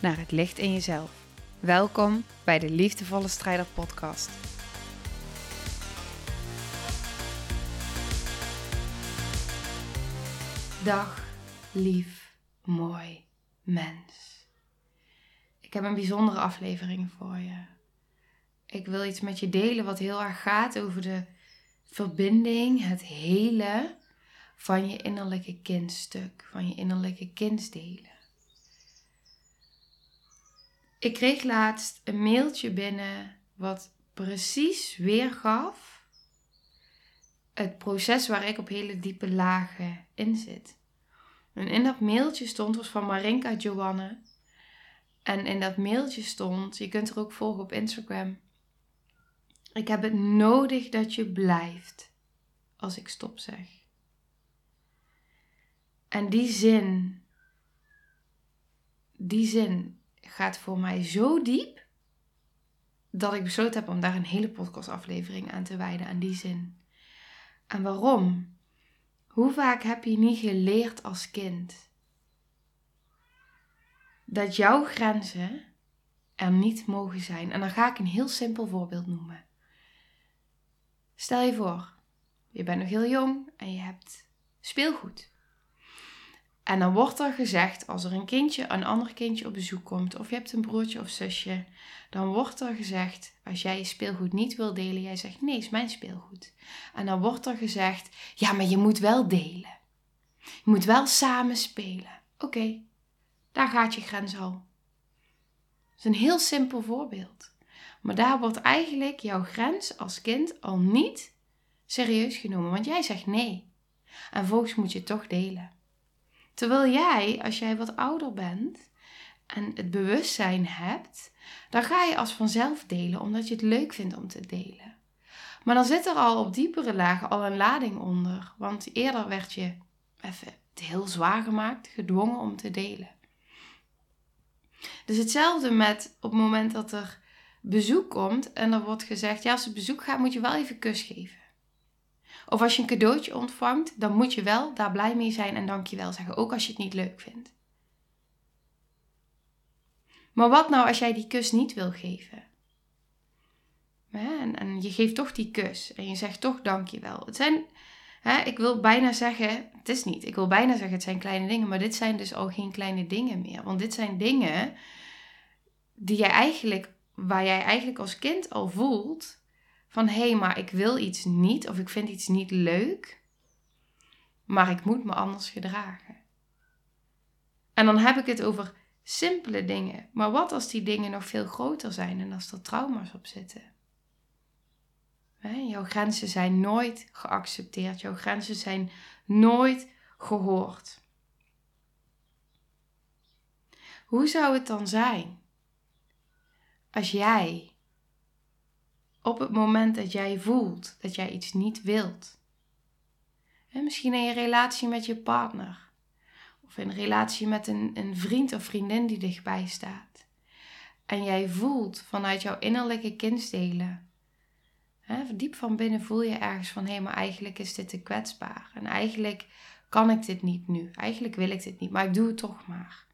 naar het licht in jezelf. Welkom bij de Liefdevolle Strijder Podcast. Dag, lief, mooi mens. Ik heb een bijzondere aflevering voor je. Ik wil iets met je delen wat heel erg gaat over de verbinding, het hele van je innerlijke kindstuk, van je innerlijke kindsdelen. Ik kreeg laatst een mailtje binnen wat precies weergaf het proces waar ik op hele diepe lagen in zit. En in dat mailtje stond, was van Marinka Joanne. En in dat mailtje stond, je kunt er ook volgen op Instagram. Ik heb het nodig dat je blijft als ik stop zeg. En die zin, die zin gaat voor mij zo diep dat ik besloten heb om daar een hele podcastaflevering aan te wijden aan die zin. En waarom? Hoe vaak heb je niet geleerd als kind dat jouw grenzen er niet mogen zijn? En dan ga ik een heel simpel voorbeeld noemen. Stel je voor, je bent nog heel jong en je hebt speelgoed. En dan wordt er gezegd, als er een kindje, een ander kindje op bezoek komt, of je hebt een broertje of zusje, dan wordt er gezegd, als jij je speelgoed niet wil delen, jij zegt nee, is mijn speelgoed. En dan wordt er gezegd, ja, maar je moet wel delen. Je moet wel samen spelen. Oké, daar gaat je grens al. Dat is een heel simpel voorbeeld. Maar daar wordt eigenlijk jouw grens als kind al niet serieus genomen, want jij zegt nee. En volgens moet je toch delen. Terwijl jij, als jij wat ouder bent en het bewustzijn hebt, dan ga je als vanzelf delen, omdat je het leuk vindt om te delen. Maar dan zit er al op diepere lagen al een lading onder. Want eerder werd je even heel zwaar gemaakt, gedwongen om te delen. Dus hetzelfde met op het moment dat er bezoek komt en er wordt gezegd: ja, als er bezoek gaat, moet je wel even kus geven. Of als je een cadeautje ontvangt, dan moet je wel daar blij mee zijn en dankjewel zeggen, ook als je het niet leuk vindt. Maar wat nou als jij die kus niet wil geven? En, en je geeft toch die kus en je zegt toch dankjewel. Het zijn, hè, ik wil bijna zeggen, het is niet, ik wil bijna zeggen het zijn kleine dingen, maar dit zijn dus al geen kleine dingen meer. Want dit zijn dingen die jij eigenlijk, waar jij eigenlijk als kind al voelt, van hé, hey, maar ik wil iets niet of ik vind iets niet leuk, maar ik moet me anders gedragen. En dan heb ik het over simpele dingen. Maar wat als die dingen nog veel groter zijn en als er trauma's op zitten? jouw grenzen zijn nooit geaccepteerd. Jouw grenzen zijn nooit gehoord. Hoe zou het dan zijn als jij op het moment dat jij voelt dat jij iets niet wilt. En misschien in je relatie met je partner. Of in relatie met een, een vriend of vriendin die dichtbij staat. En jij voelt vanuit jouw innerlijke kindsdelen. Hè, diep van binnen voel je ergens van hé, maar eigenlijk is dit te kwetsbaar. En eigenlijk kan ik dit niet nu. Eigenlijk wil ik dit niet, maar ik doe het toch maar.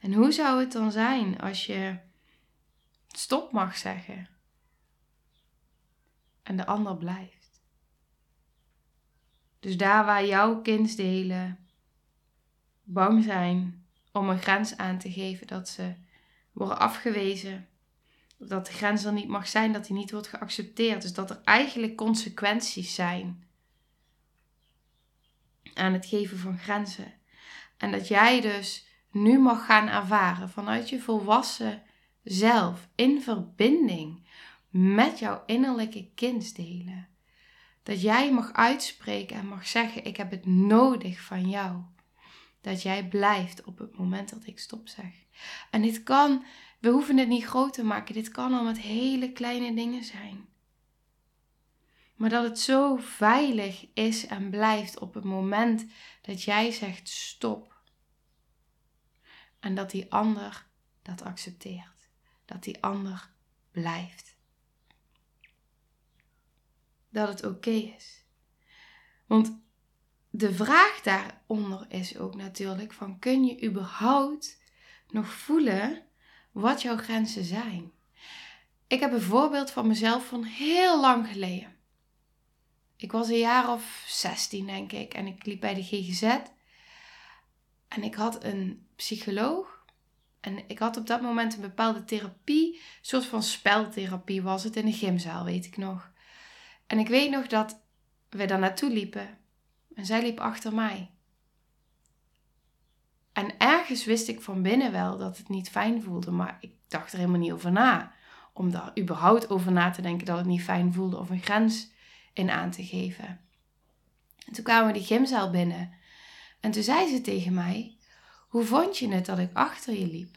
En hoe zou het dan zijn als je stop mag zeggen? En de ander blijft. Dus daar waar jouw kindsdelen bang zijn om een grens aan te geven, dat ze worden afgewezen, dat de grens er niet mag zijn, dat die niet wordt geaccepteerd. Dus dat er eigenlijk consequenties zijn aan het geven van grenzen. En dat jij dus nu mag gaan ervaren vanuit je volwassen zelf in verbinding met jouw innerlijke kindsdelen. Dat jij mag uitspreken en mag zeggen: Ik heb het nodig van jou. dat jij blijft op het moment dat ik stop zeg. En dit kan, we hoeven het niet groot te maken, dit kan al met hele kleine dingen zijn. Maar dat het zo veilig is en blijft op het moment dat jij zegt stop. En dat die ander dat accepteert. Dat die ander blijft. Dat het oké is. Want de vraag daaronder is ook natuurlijk van kun je überhaupt nog voelen wat jouw grenzen zijn? Ik heb een voorbeeld van mezelf van heel lang geleden. Ik was een jaar of 16 denk ik en ik liep bij de GGZ en ik had een psycholoog en ik had op dat moment een bepaalde therapie, een soort van speltherapie was het in een gymzaal, weet ik nog. En ik weet nog dat we daar naartoe liepen en zij liep achter mij. En ergens wist ik van binnen wel dat het niet fijn voelde, maar ik dacht er helemaal niet over na. Om daar überhaupt over na te denken dat het niet fijn voelde of een grens in aan te geven. En toen kwamen we die gymzaal binnen. En toen zei ze tegen mij: Hoe vond je het dat ik achter je liep?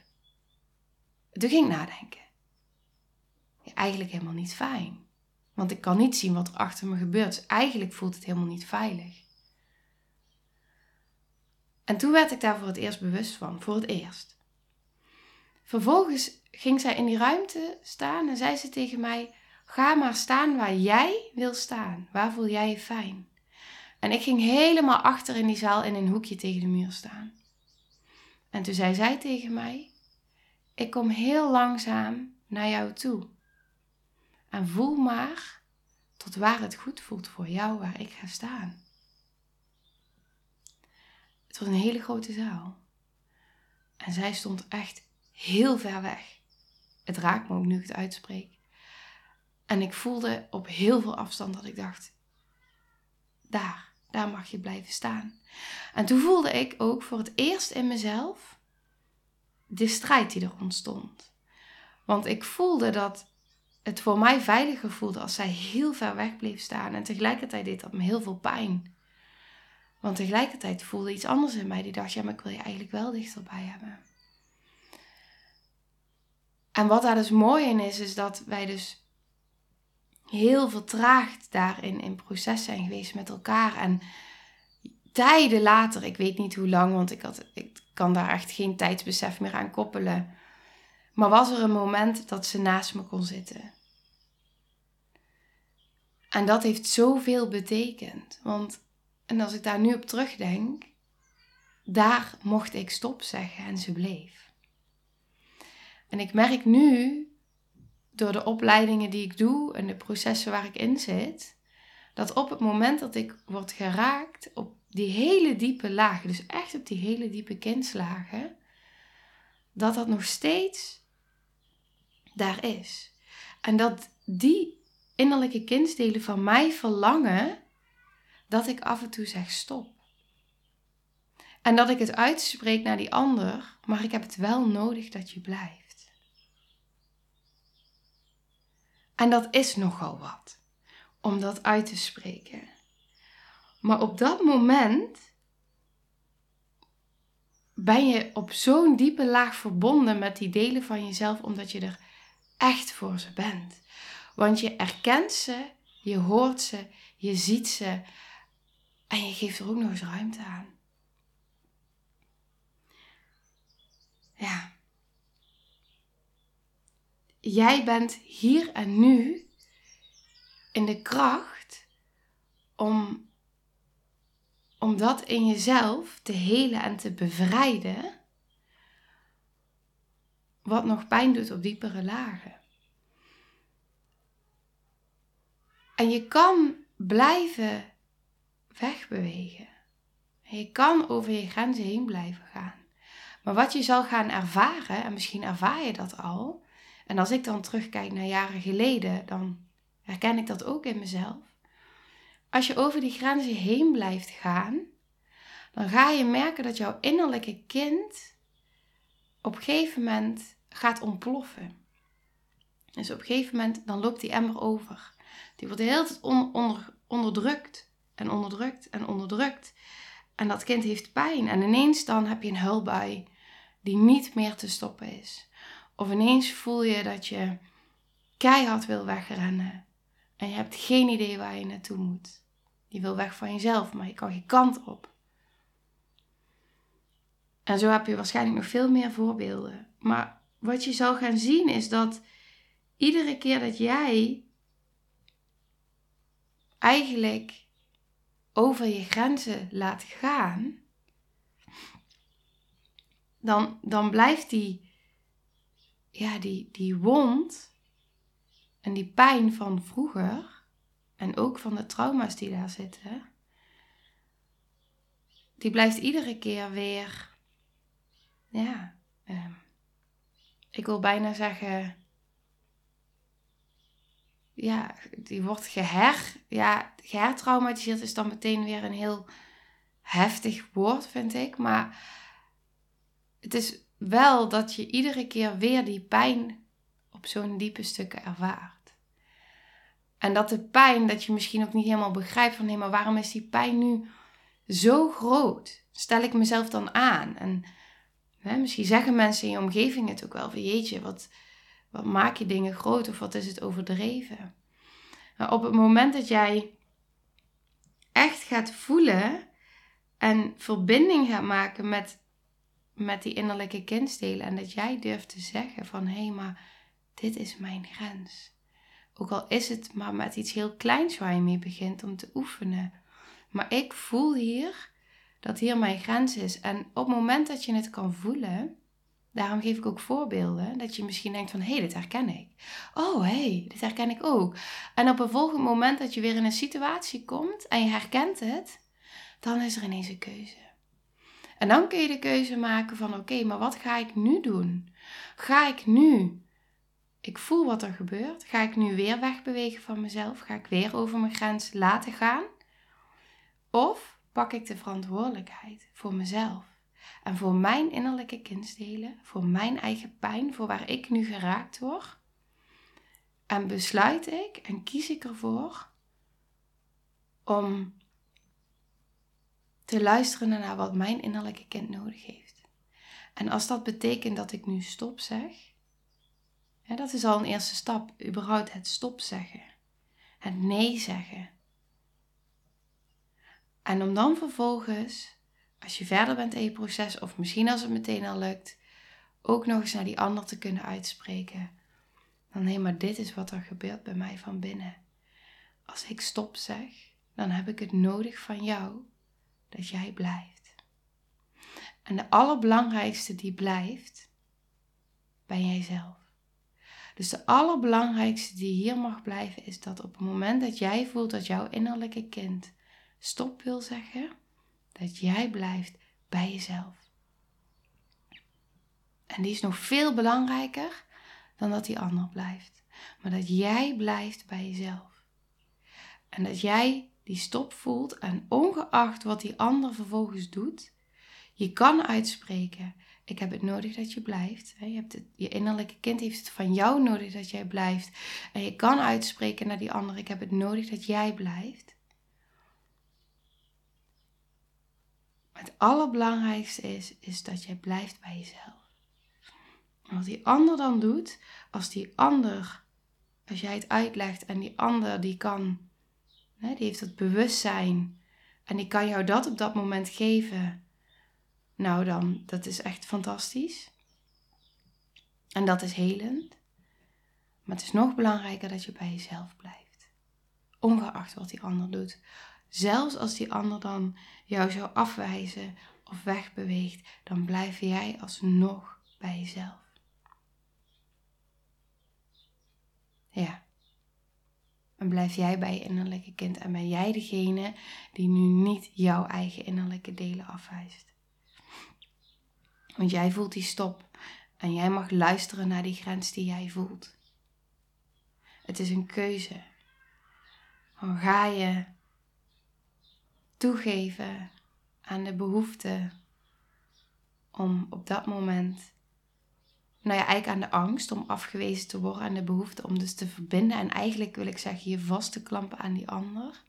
Toen ging ik nadenken. Eigenlijk helemaal niet fijn. Want ik kan niet zien wat er achter me gebeurt. Dus eigenlijk voelt het helemaal niet veilig. En toen werd ik daar voor het eerst bewust van. Voor het eerst. Vervolgens ging zij in die ruimte staan en zei ze tegen mij: Ga maar staan waar jij wil staan. Waar voel jij je fijn? En ik ging helemaal achter in die zaal in een hoekje tegen de muur staan. En toen zei zij tegen mij: Ik kom heel langzaam naar jou toe. En voel maar tot waar het goed voelt voor jou, waar ik ga staan. Het was een hele grote zaal. En zij stond echt heel ver weg. Het raakt me ook nu ik het uitspreek. En ik voelde op heel veel afstand dat ik dacht: daar, daar mag je blijven staan. En toen voelde ik ook voor het eerst in mezelf de strijd die er ontstond. Want ik voelde dat het voor mij veiliger voelde als zij heel ver weg bleef staan. En tegelijkertijd deed dat me heel veel pijn. Want tegelijkertijd voelde iets anders in mij die dacht: ja, maar ik wil je eigenlijk wel dichterbij hebben. En wat daar dus mooi in is, is dat wij dus heel vertraagd daarin in proces zijn geweest met elkaar. En tijden later, ik weet niet hoe lang, want ik, had, ik kan daar echt geen tijdsbesef meer aan koppelen. Maar was er een moment dat ze naast me kon zitten. En dat heeft zoveel betekend. Want, en als ik daar nu op terugdenk, daar mocht ik stop zeggen en ze bleef. En ik merk nu door de opleidingen die ik doe en de processen waar ik in zit, dat op het moment dat ik word geraakt op die hele diepe lagen, dus echt op die hele diepe kindslagen, dat dat nog steeds daar is. En dat die innerlijke kindsdelen van mij verlangen dat ik af en toe zeg stop. En dat ik het uitspreek naar die ander, maar ik heb het wel nodig dat je blijft. En dat is nogal wat, om dat uit te spreken. Maar op dat moment ben je op zo'n diepe laag verbonden met die delen van jezelf, omdat je er echt voor ze bent. Want je erkent ze, je hoort ze, je ziet ze en je geeft er ook nog eens ruimte aan. Ja jij bent hier en nu in de kracht om, om dat in jezelf te helen en te bevrijden, wat nog pijn doet op diepere lagen. En je kan blijven wegbewegen. Je kan over je grenzen heen blijven gaan. Maar wat je zal gaan ervaren, en misschien ervaar je dat al, en als ik dan terugkijk naar jaren geleden, dan herken ik dat ook in mezelf. Als je over die grenzen heen blijft gaan, dan ga je merken dat jouw innerlijke kind op een gegeven moment gaat ontploffen. Dus op een gegeven moment dan loopt die emmer over. Die wordt de hele tijd onder, onderdrukt en onderdrukt en onderdrukt. En dat kind heeft pijn. En ineens dan heb je een huilbui die niet meer te stoppen is. Of ineens voel je dat je keihard wil wegrennen. En je hebt geen idee waar je naartoe moet. Je wil weg van jezelf, maar je kan geen kant op. En zo heb je waarschijnlijk nog veel meer voorbeelden. Maar wat je zal gaan zien is dat iedere keer dat jij eigenlijk over je grenzen laat gaan, dan, dan blijft die, ja, die, die wond en die pijn van vroeger en ook van de trauma's die daar zitten, die blijft iedere keer weer, ja, eh, ik wil bijna zeggen, ja, die wordt geher, ja, gehertraumatiseerd is dan meteen weer een heel heftig woord, vind ik. Maar het is wel dat je iedere keer weer die pijn op zo'n diepe stukken ervaart. En dat de pijn, dat je misschien ook niet helemaal begrijpt van hé, maar waarom is die pijn nu zo groot? Stel ik mezelf dan aan? En hè, misschien zeggen mensen in je omgeving het ook wel van jeetje, wat, wat maak je dingen groot of wat is het overdreven? Maar op het moment dat jij echt gaat voelen en verbinding gaat maken met, met die innerlijke kindstelen en dat jij durft te zeggen van hé, hey, maar dit is mijn grens. Ook al is het maar met iets heel kleins waar je mee begint om te oefenen. Maar ik voel hier dat hier mijn grens is. En op het moment dat je het kan voelen, Daarom geef ik ook voorbeelden. Dat je misschien denkt van, hé, hey, dit herken ik. Oh, hé, hey, dit herken ik ook. En op een volgend moment dat je weer in een situatie komt en je herkent het, dan is er ineens een keuze. En dan kun je de keuze maken van, oké, maar wat ga ik nu doen? Ga ik nu, ik voel wat er gebeurt, ga ik nu weer wegbewegen van mezelf? Ga ik weer over mijn grens laten gaan? Of pak ik de verantwoordelijkheid voor mezelf? En voor mijn innerlijke kindsdelen, voor mijn eigen pijn, voor waar ik nu geraakt word. En besluit ik en kies ik ervoor om te luisteren naar wat mijn innerlijke kind nodig heeft. En als dat betekent dat ik nu stop zeg, dat is al een eerste stap, überhaupt het stop zeggen, het nee zeggen. En om dan vervolgens als je verder bent in je proces, of misschien als het meteen al lukt, ook nog eens naar die ander te kunnen uitspreken. Dan hé, maar dit is wat er gebeurt bij mij van binnen. Als ik stop zeg, dan heb ik het nodig van jou dat jij blijft. En de allerbelangrijkste die blijft, ben jij zelf. Dus de allerbelangrijkste die hier mag blijven is dat op het moment dat jij voelt dat jouw innerlijke kind stop wil zeggen, dat jij blijft bij jezelf. En die is nog veel belangrijker dan dat die ander blijft. Maar dat jij blijft bij jezelf. En dat jij die stop voelt en ongeacht wat die ander vervolgens doet, je kan uitspreken: Ik heb het nodig dat je blijft. Je, hebt het, je innerlijke kind heeft het van jou nodig dat jij blijft. En je kan uitspreken naar die ander: Ik heb het nodig dat jij blijft. Het allerbelangrijkste is, is dat jij blijft bij jezelf. Wat die ander dan doet, als die ander, als jij het uitlegt en die ander die kan, die heeft het bewustzijn en die kan jou dat op dat moment geven, nou dan, dat is echt fantastisch. En dat is helend. Maar het is nog belangrijker dat je bij jezelf blijft. Ongeacht wat die ander doet. Zelfs als die ander dan jou zou afwijzen of wegbeweegt, dan blijf jij alsnog bij jezelf. Ja. En blijf jij bij je innerlijke kind en ben jij degene die nu niet jouw eigen innerlijke delen afwijst. Want jij voelt die stop en jij mag luisteren naar die grens die jij voelt. Het is een keuze. Dan ga je toegeven aan de behoefte om op dat moment, nou ja, eigenlijk aan de angst om afgewezen te worden, aan de behoefte om dus te verbinden en eigenlijk wil ik zeggen je vast te klampen aan die ander.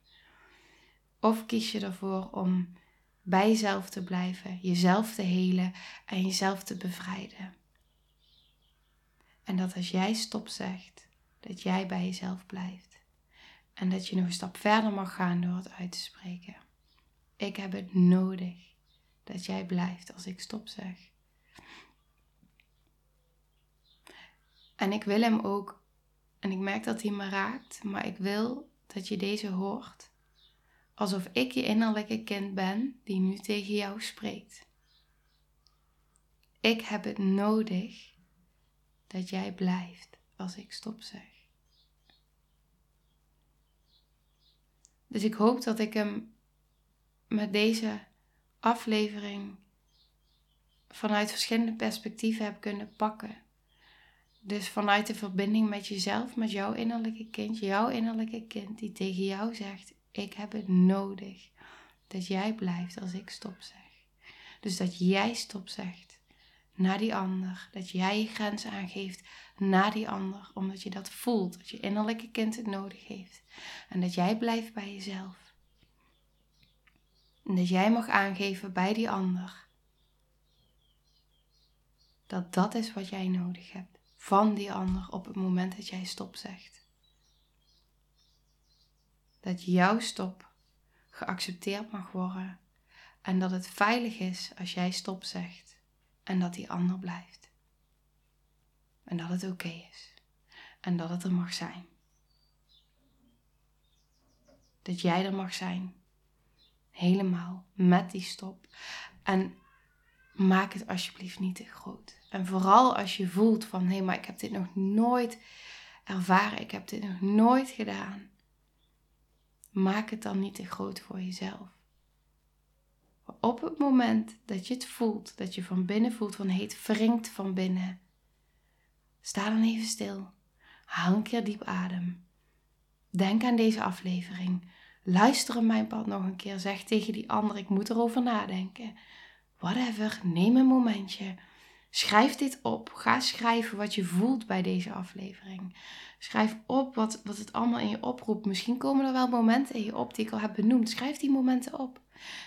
Of kies je ervoor om bij jezelf te blijven, jezelf te helen en jezelf te bevrijden. En dat als jij stop zegt, dat jij bij jezelf blijft. En dat je nog een stap verder mag gaan door het uit te spreken. Ik heb het nodig dat jij blijft als ik stop zeg. En ik wil hem ook, en ik merk dat hij me raakt, maar ik wil dat je deze hoort alsof ik je innerlijke kind ben die nu tegen jou spreekt. Ik heb het nodig dat jij blijft als ik stop zeg. Dus ik hoop dat ik hem met deze aflevering vanuit verschillende perspectieven heb kunnen pakken. Dus vanuit de verbinding met jezelf, met jouw innerlijke kind, jouw innerlijke kind die tegen jou zegt: Ik heb het nodig dat jij blijft als ik stop zeg. Dus dat jij stop zegt naar die ander, dat jij je grens aangeeft naar die ander, omdat je dat voelt, dat je innerlijke kind het nodig heeft. En dat jij blijft bij jezelf. En dat jij mag aangeven bij die ander dat dat is wat jij nodig hebt van die ander op het moment dat jij stop zegt. Dat jouw stop geaccepteerd mag worden en dat het veilig is als jij stop zegt en dat die ander blijft. En dat het oké is en dat het er mag zijn. Dat jij er mag zijn. Helemaal met die stop. En maak het alsjeblieft niet te groot. En vooral als je voelt van hé, hey, maar ik heb dit nog nooit ervaren, ik heb dit nog nooit gedaan. Maak het dan niet te groot voor jezelf. op het moment dat je het voelt, dat je van binnen voelt van hé, het wringt van binnen. Sta dan even stil. Haal een keer diep adem. Denk aan deze aflevering. Luister op mijn pad nog een keer. Zeg tegen die ander, ik moet erover nadenken whatever, neem een momentje. Schrijf dit op. Ga schrijven wat je voelt bij deze aflevering. Schrijf op wat, wat het allemaal in je oproept. Misschien komen er wel momenten in je op die ik al heb benoemd. Schrijf die momenten op.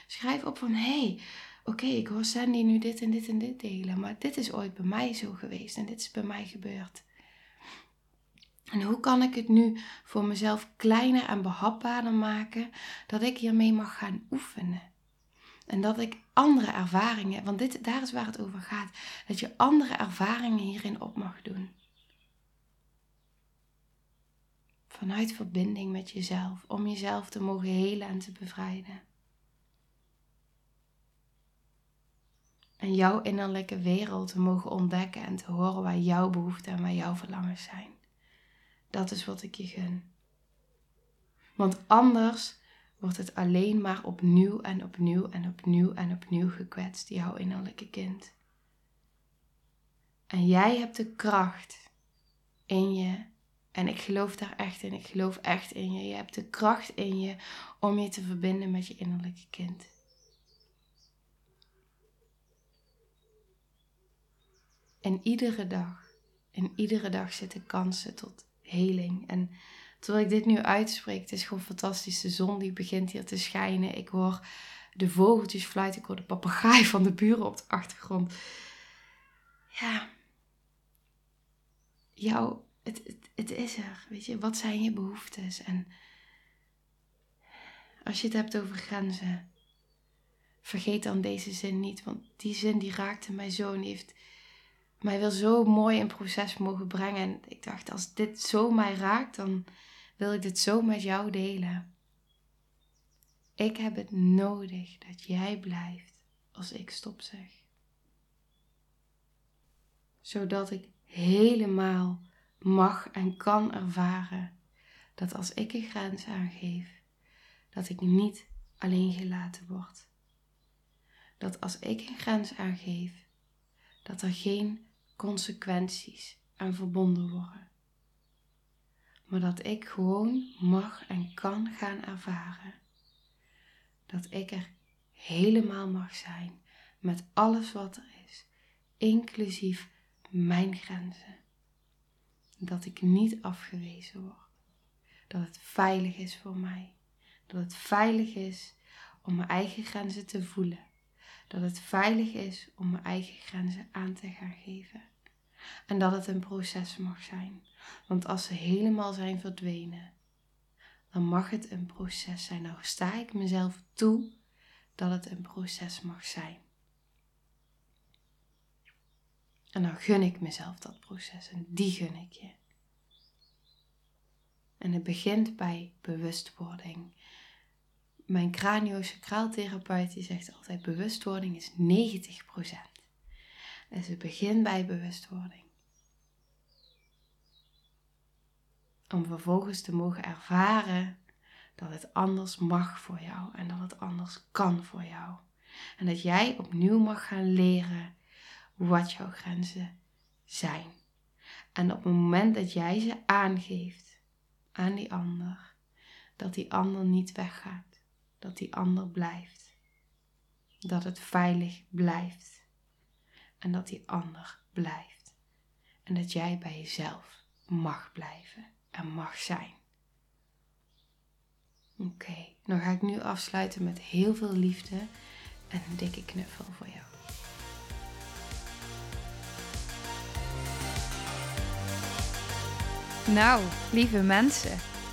Schrijf op van hé, hey, oké, ik hoor Sandy nu dit en dit en dit delen. Maar dit is ooit bij mij zo geweest en dit is bij mij gebeurd. En hoe kan ik het nu voor mezelf kleiner en behapbaarder maken dat ik hiermee mag gaan oefenen? En dat ik andere ervaringen, want dit, daar is waar het over gaat, dat je andere ervaringen hierin op mag doen. Vanuit verbinding met jezelf, om jezelf te mogen helen en te bevrijden. En jouw innerlijke wereld te mogen ontdekken en te horen waar jouw behoeften en waar jouw verlangens zijn. Dat is wat ik je gun. Want anders wordt het alleen maar opnieuw en opnieuw en opnieuw en opnieuw gekwetst, jouw innerlijke kind. En jij hebt de kracht in je, en ik geloof daar echt in, ik geloof echt in je, je hebt de kracht in je om je te verbinden met je innerlijke kind. En iedere dag, in iedere dag zitten kansen tot heling. En Terwijl ik dit nu uitspreek, het is gewoon fantastisch. De zon die begint hier te schijnen. Ik hoor de vogeltjes fluiten. Ik hoor de papegaai van de buren op de achtergrond. Ja. Jou, het, het, het is er. Weet je, wat zijn je behoeftes? En als je het hebt over grenzen, vergeet dan deze zin niet. Want die zin die raakte mij zo en die mij wel zo mooi in proces mogen brengen. En ik dacht, als dit zo mij raakt, dan wil ik dit zo met jou delen. Ik heb het nodig dat jij blijft als ik stop zeg. Zodat ik helemaal mag en kan ervaren dat als ik een grens aangeef, dat ik niet alleen gelaten word. Dat als ik een grens aangeef, dat er geen consequenties aan verbonden worden maar dat ik gewoon mag en kan gaan ervaren. Dat ik er helemaal mag zijn met alles wat er is, inclusief mijn grenzen. Dat ik niet afgewezen word. Dat het veilig is voor mij. Dat het veilig is om mijn eigen grenzen te voelen. Dat het veilig is om mijn eigen grenzen aan te gaan geven. En dat het een proces mag zijn. Want als ze helemaal zijn verdwenen, dan mag het een proces zijn. Nou sta ik mezelf toe dat het een proces mag zijn. En dan gun ik mezelf dat proces en die gun ik je. En het begint bij bewustwording. Mijn craniosacraaltherapeut die zegt altijd bewustwording is 90%. Dus het begint bij bewustwording. Om vervolgens te mogen ervaren dat het anders mag voor jou en dat het anders kan voor jou. En dat jij opnieuw mag gaan leren wat jouw grenzen zijn. En op het moment dat jij ze aangeeft aan die ander, dat die ander niet weggaat, dat die ander blijft, dat het veilig blijft en dat die ander blijft. En dat jij bij jezelf mag blijven en mag zijn. Oké, dan ga ik nu afsluiten met heel veel liefde en een dikke knuffel voor jou. Nou, lieve mensen,